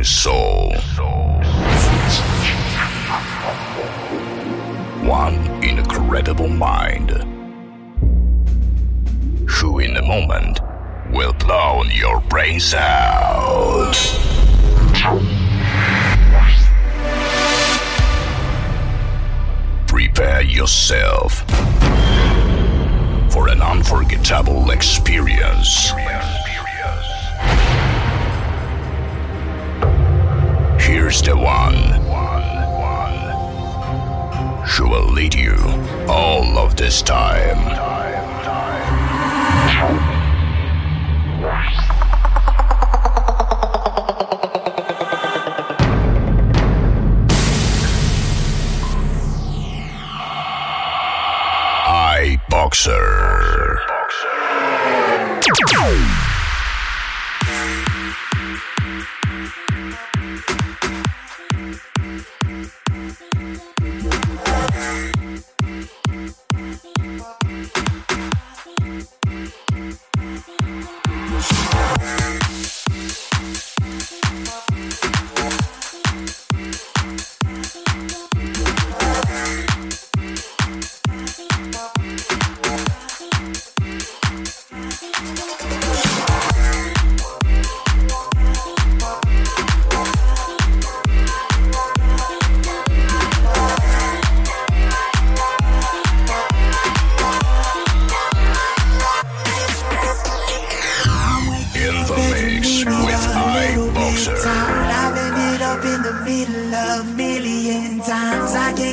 and soul. One incredible mind, who in a moment will blow your brains out. Prepare yourself for an unforgettable experience. Here's the one who will lead you all of this time. iBoxer.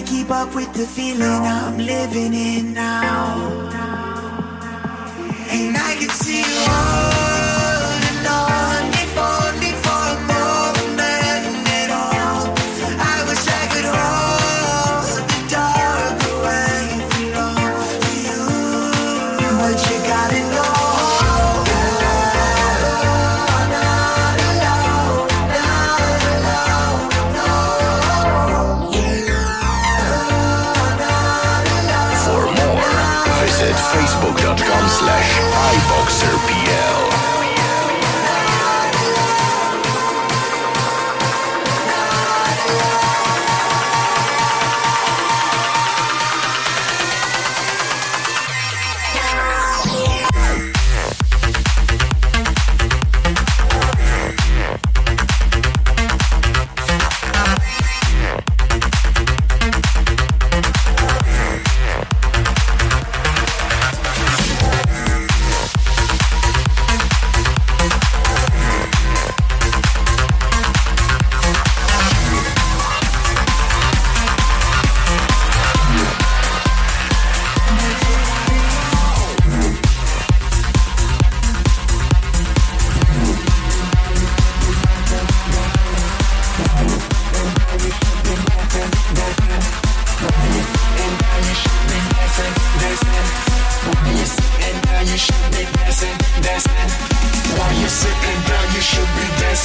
Keep up with the feeling I'm living in now.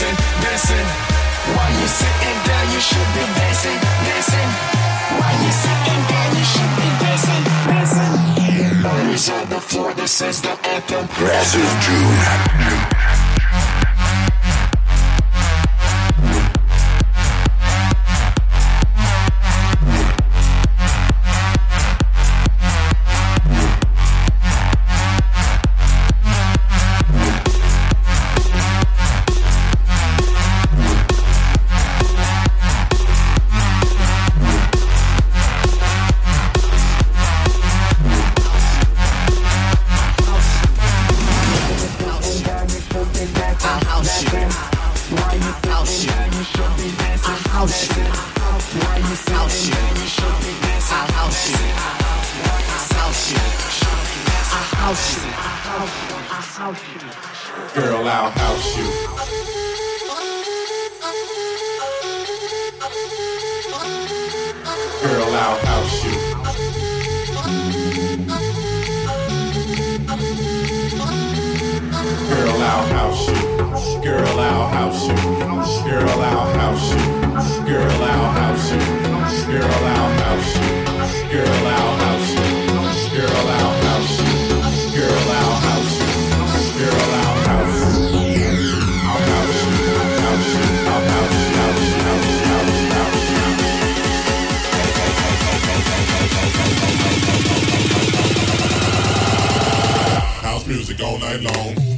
dancing, dancing. While you're sitting down, you should be dancing, dancing. While you're sitting down, you should be dancing, dancing. Memories on the floor, this is the anthem. Grass of June. Music all night long.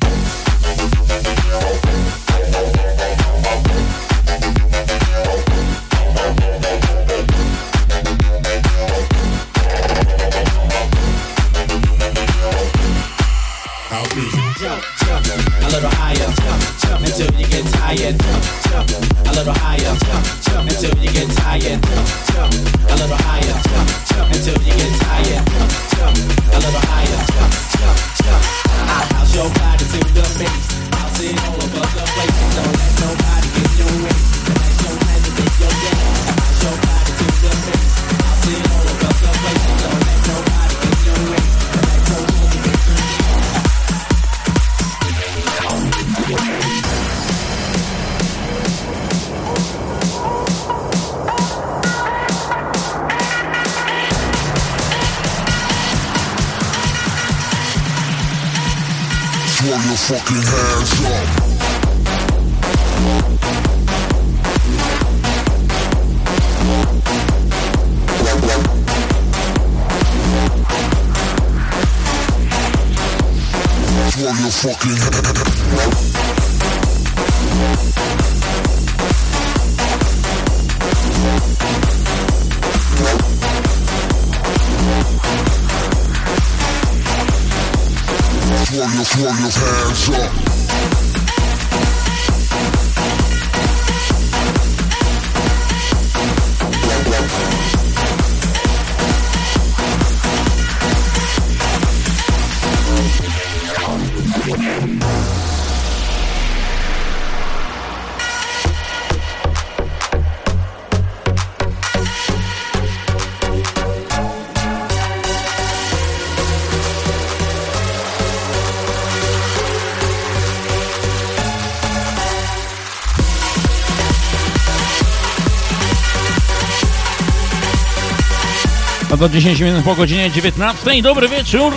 No to 10 minut po godzinie 19. Dobry wieczór!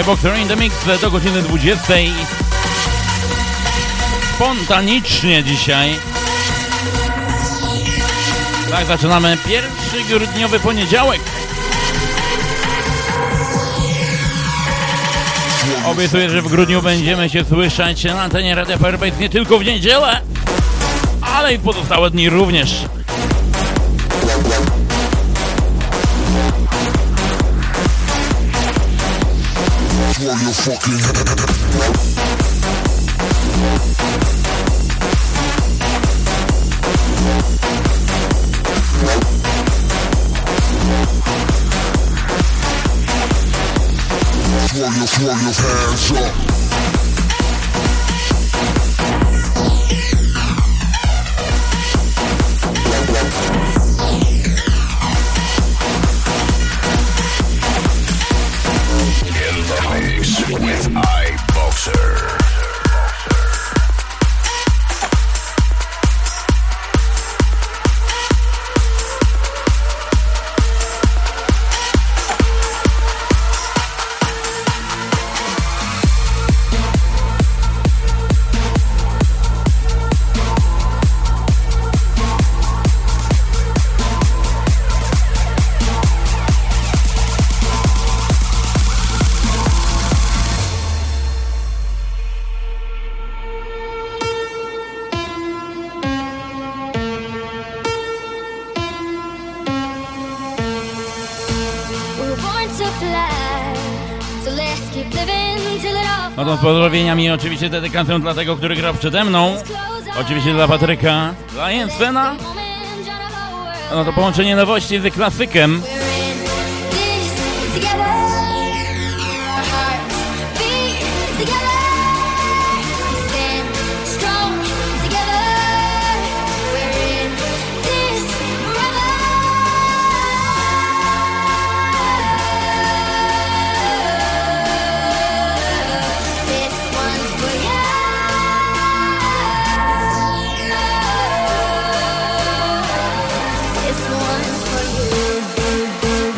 iBoxer in the Mix do godziny 20. Spontanicznie dzisiaj. Tak, zaczynamy pierwszy grudniowy poniedziałek. Obiecuję, że w grudniu będziemy się słyszeć na antenie Radia Firebase nie tylko w niedzielę, ale i w pozostałe dni również. Your fucking Throw your, throw your hands up. Pozdrowieniami oczywiście dedykacją dla tego, który gra przede mną. Oczywiście dla Patryka, dla Jensena. No to połączenie nowości z klasykiem.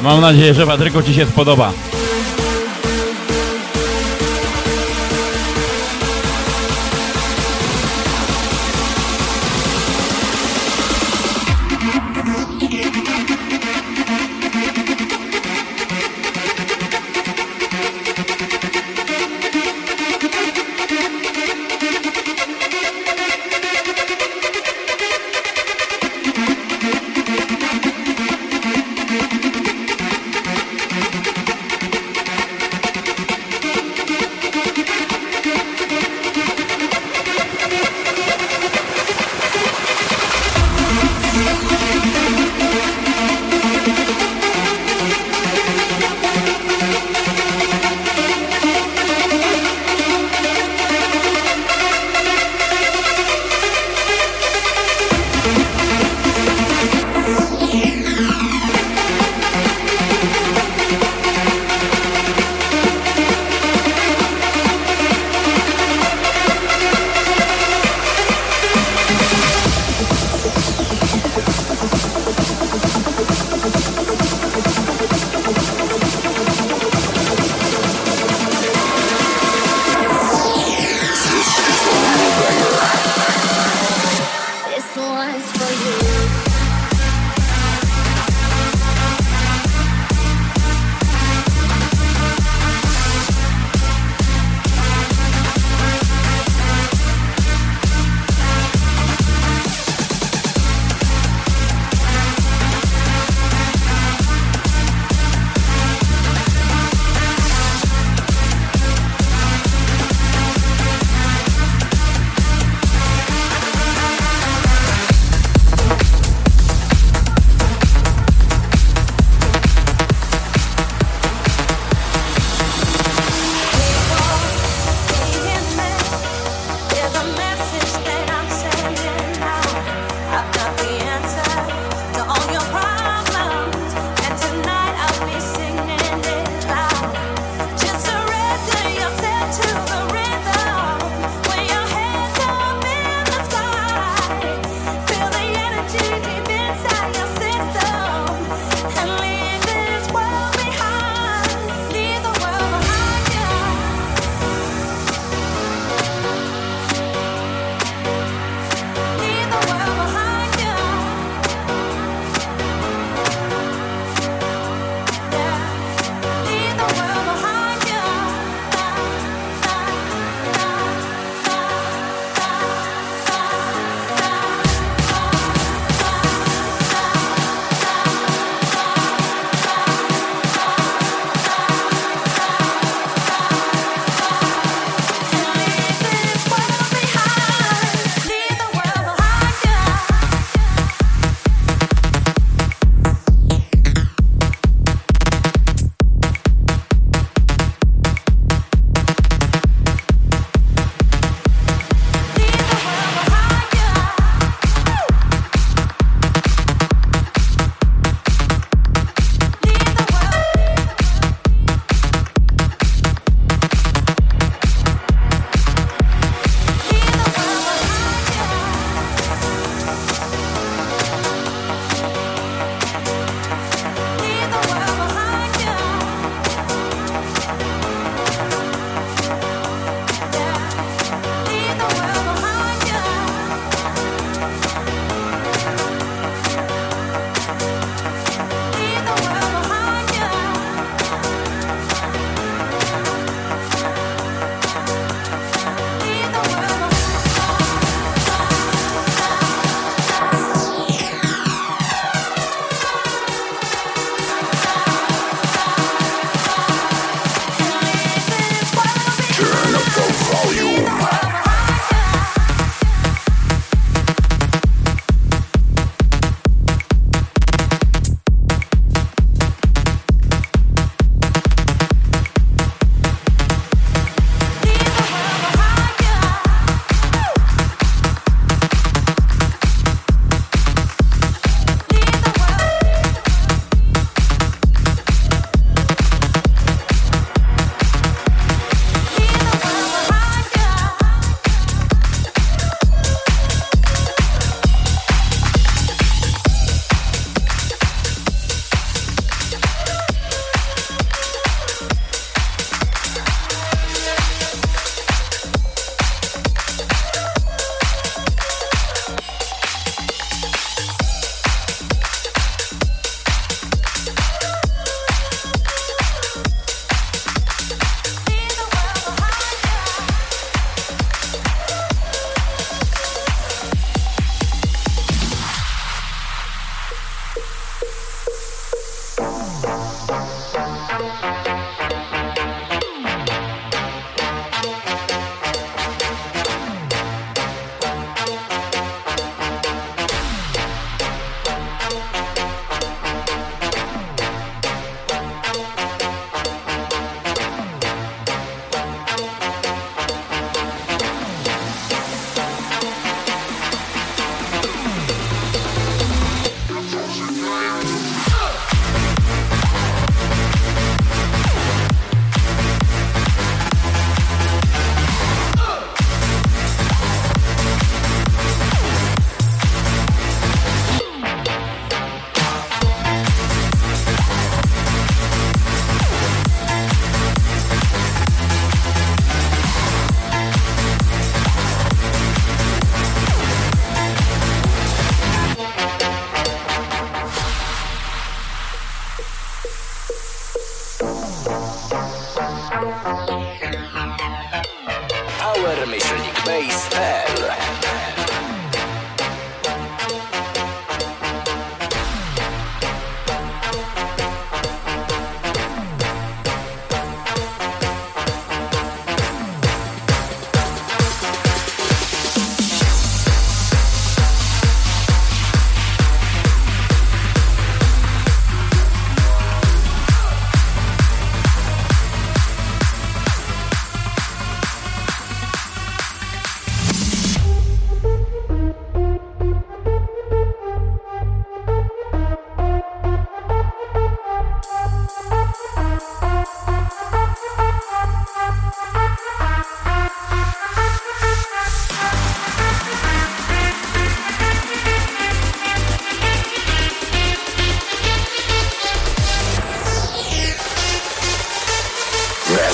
Mam nadzieję, że Patryku Ci się spodoba.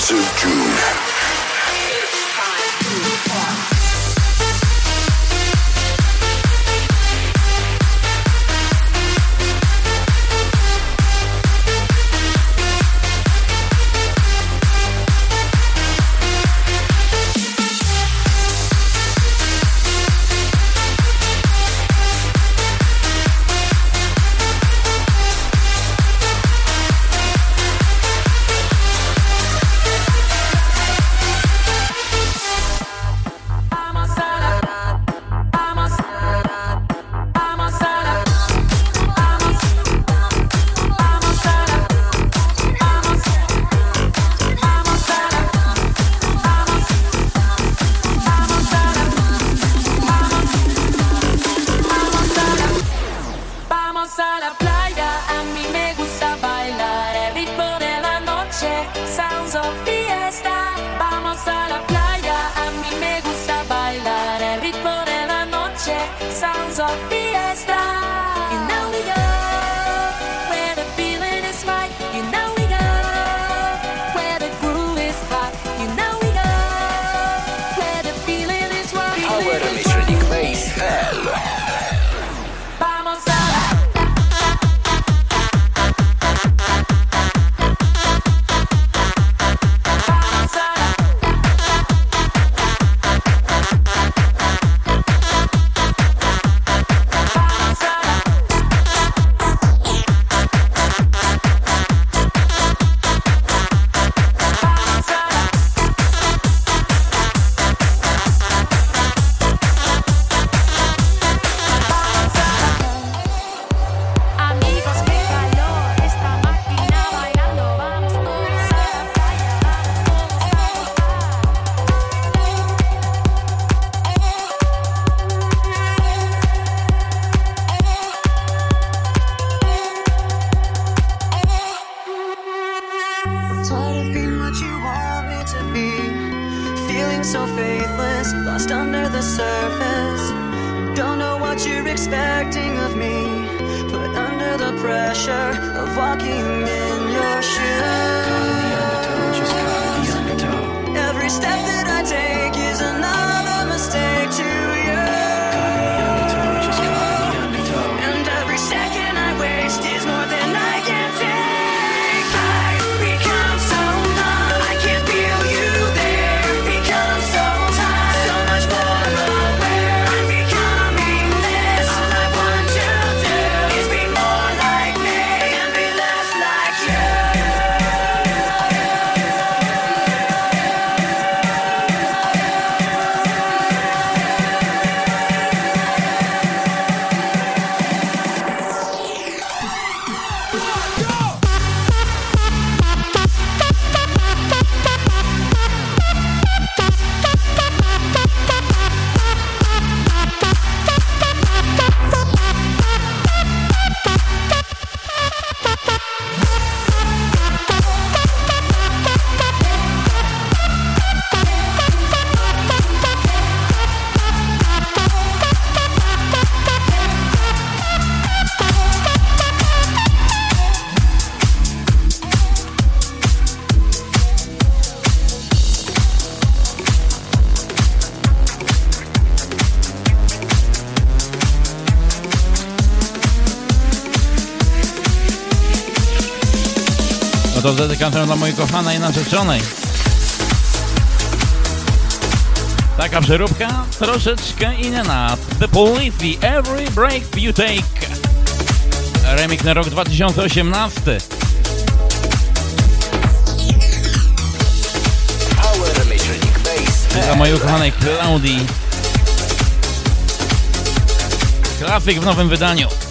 Massive June. dedykam dla mojej kochanej narzeczonej. Taka przeróbka troszeczkę inna. The Police, Every Break You Take. Remix na rok 2018. Dla mojej ukochanej Klaudii. Grafik w nowym wydaniu.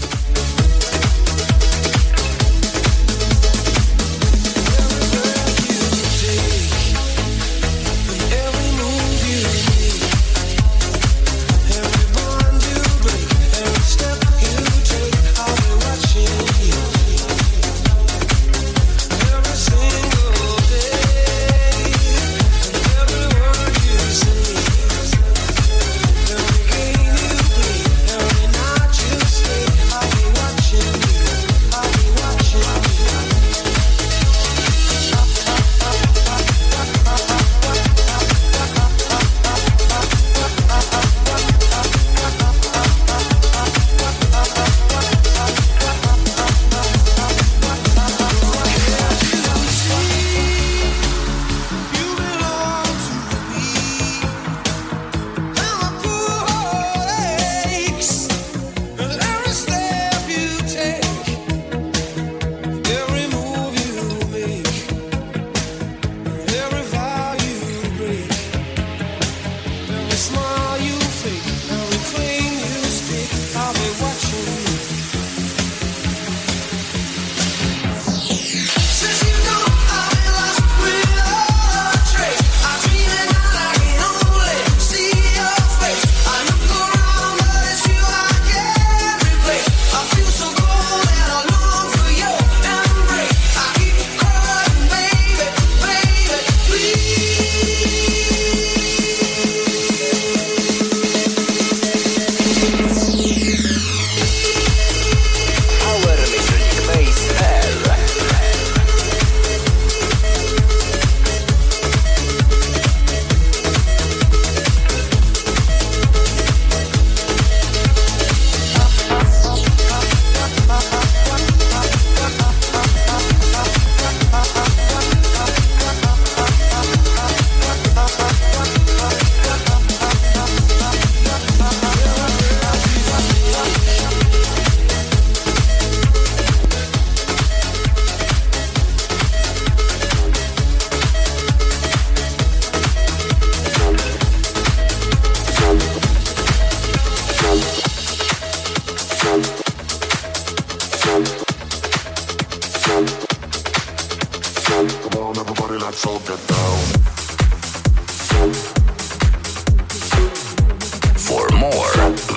For more,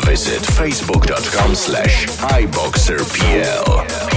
visit facebook.com slash iBoxerPL.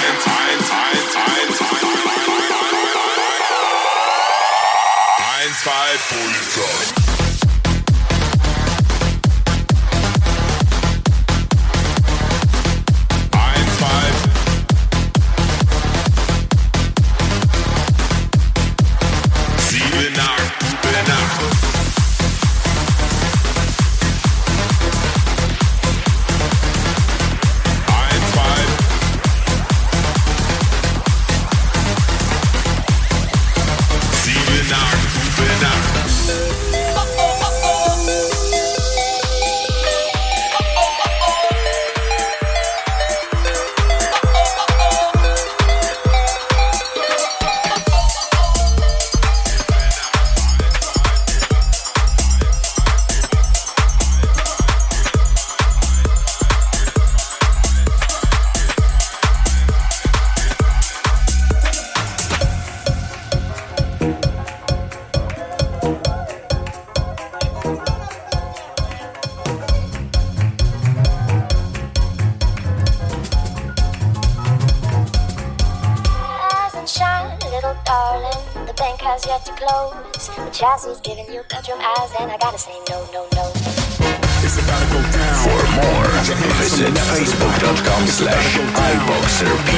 visit facebook.com slash iBoxerPL.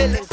Up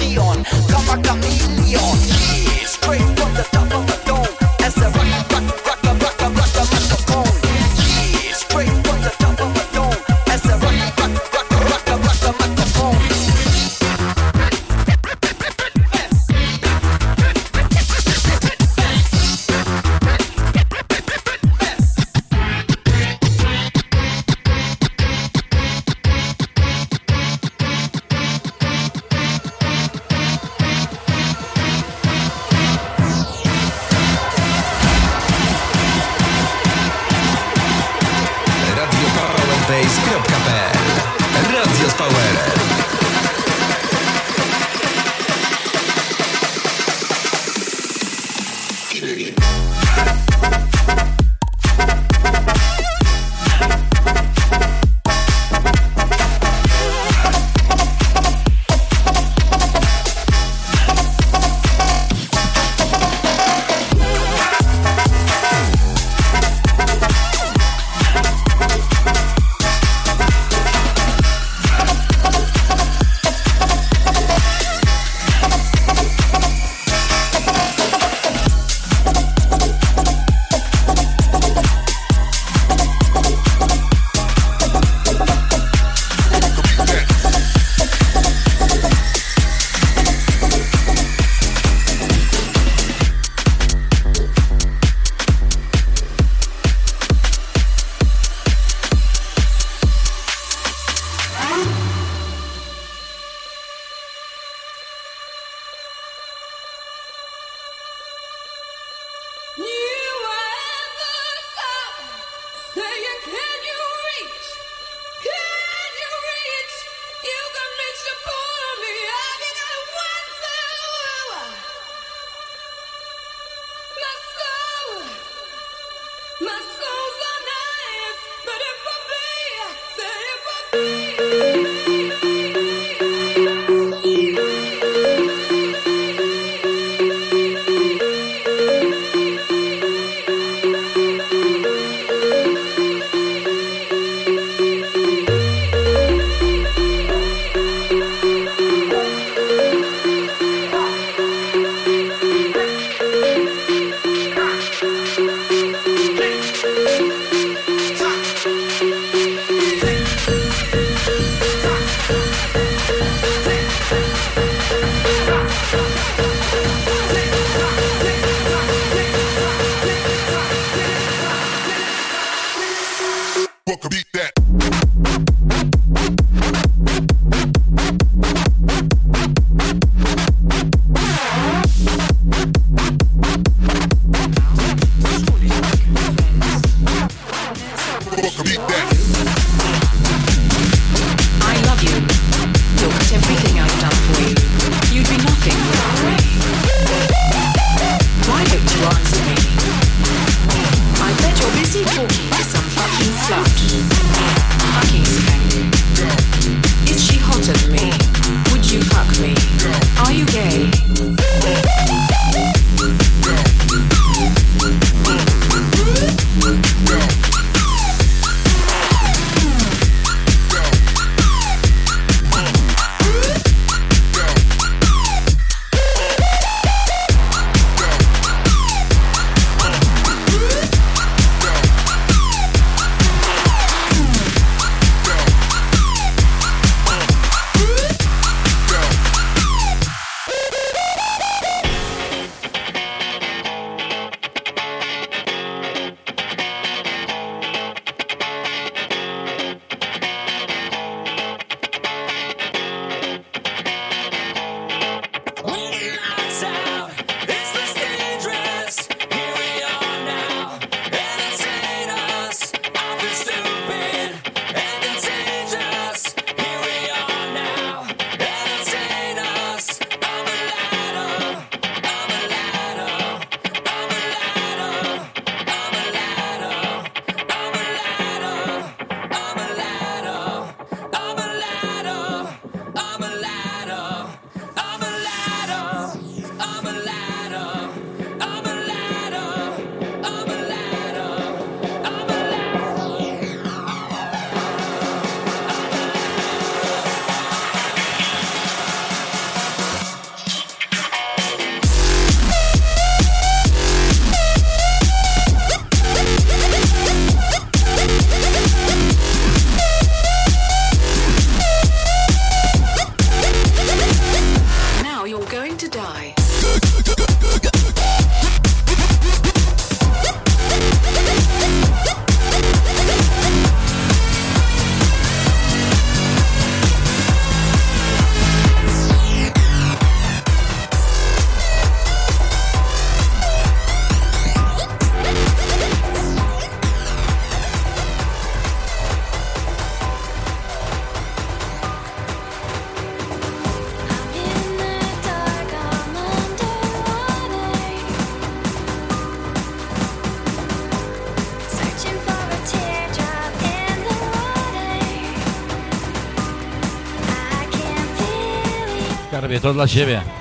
to dla ciebie.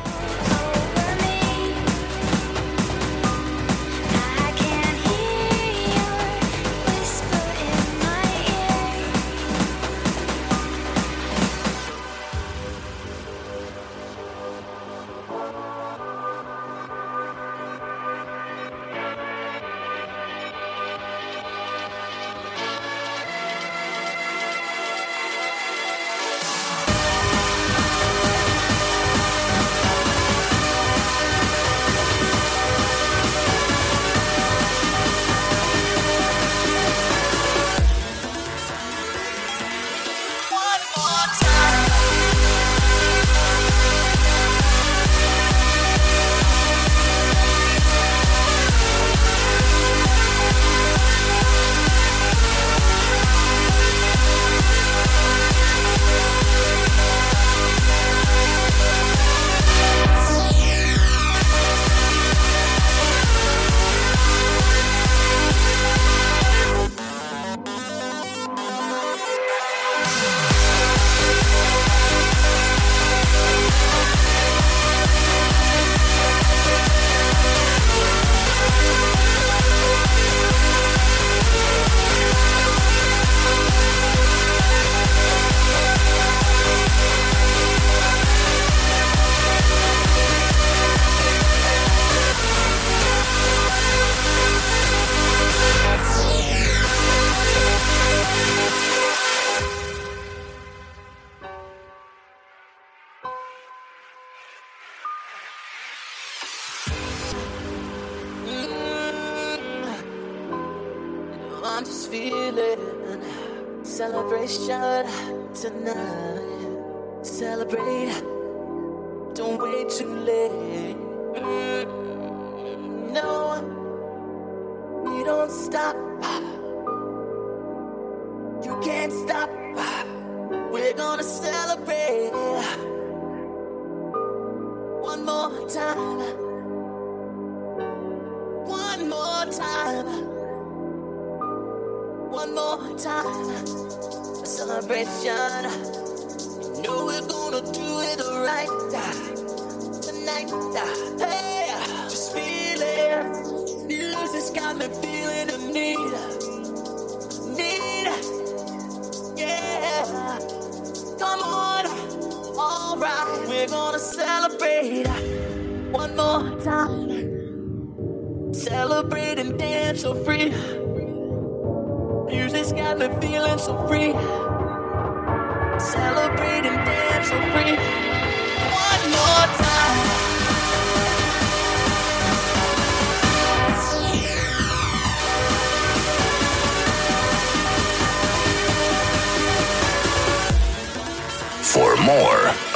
Hey, just feel it. Music's got me feeling the need. Need. Yeah. Come on. Alright. We're gonna celebrate one more time. Celebrate and dance so free. Music's got me feeling so free.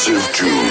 Massive Jew.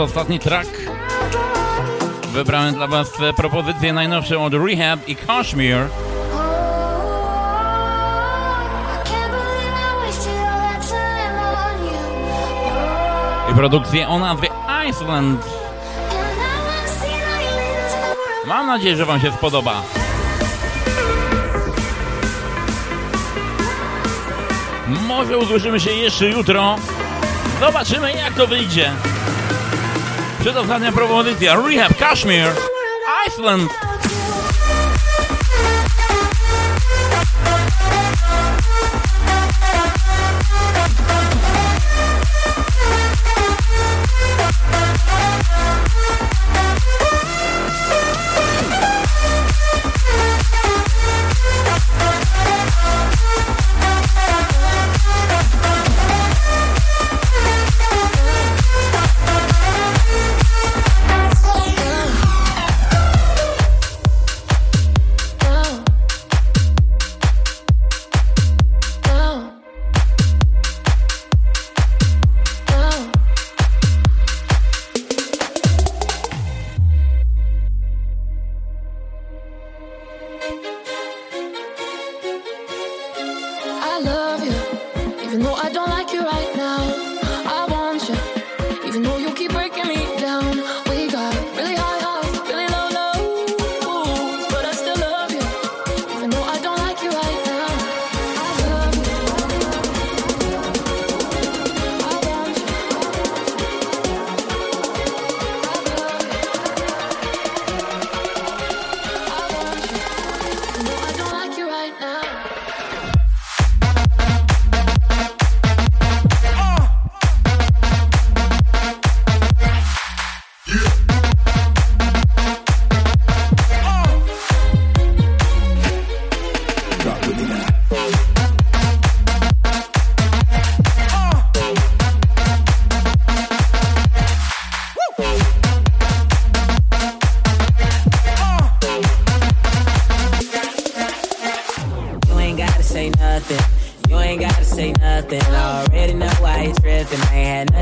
to ostatni track. Wybrałem dla Was e, propozycję najnowszą od Rehab i Kashmir. I produkcję o nazwie Iceland. Mam nadzieję, że Wam się spodoba. Może usłyszymy się jeszcze jutro. Zobaczymy jak to wyjdzie. Čo to za neprovodícia? Rehab, Kashmir, Iceland.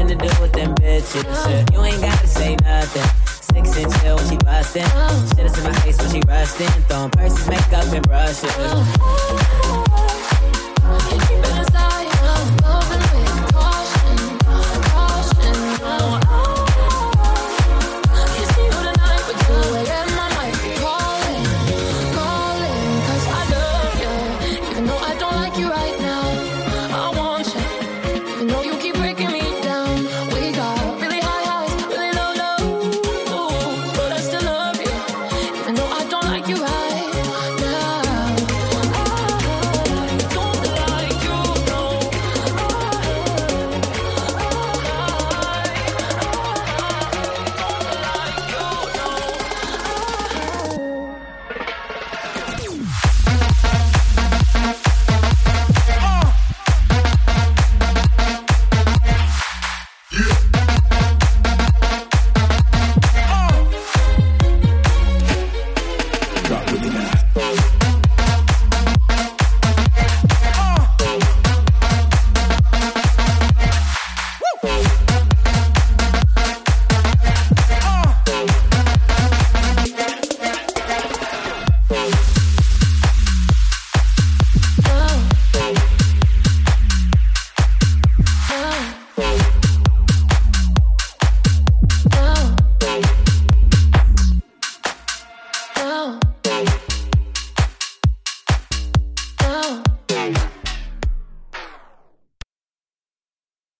to do with them bitches. Yeah. You ain't gotta say nothing. Six and chill when she bustin'. Uh-huh. Shit is in my face when she rustin'. Throwing purses, makeup, and brushes. Uh-huh.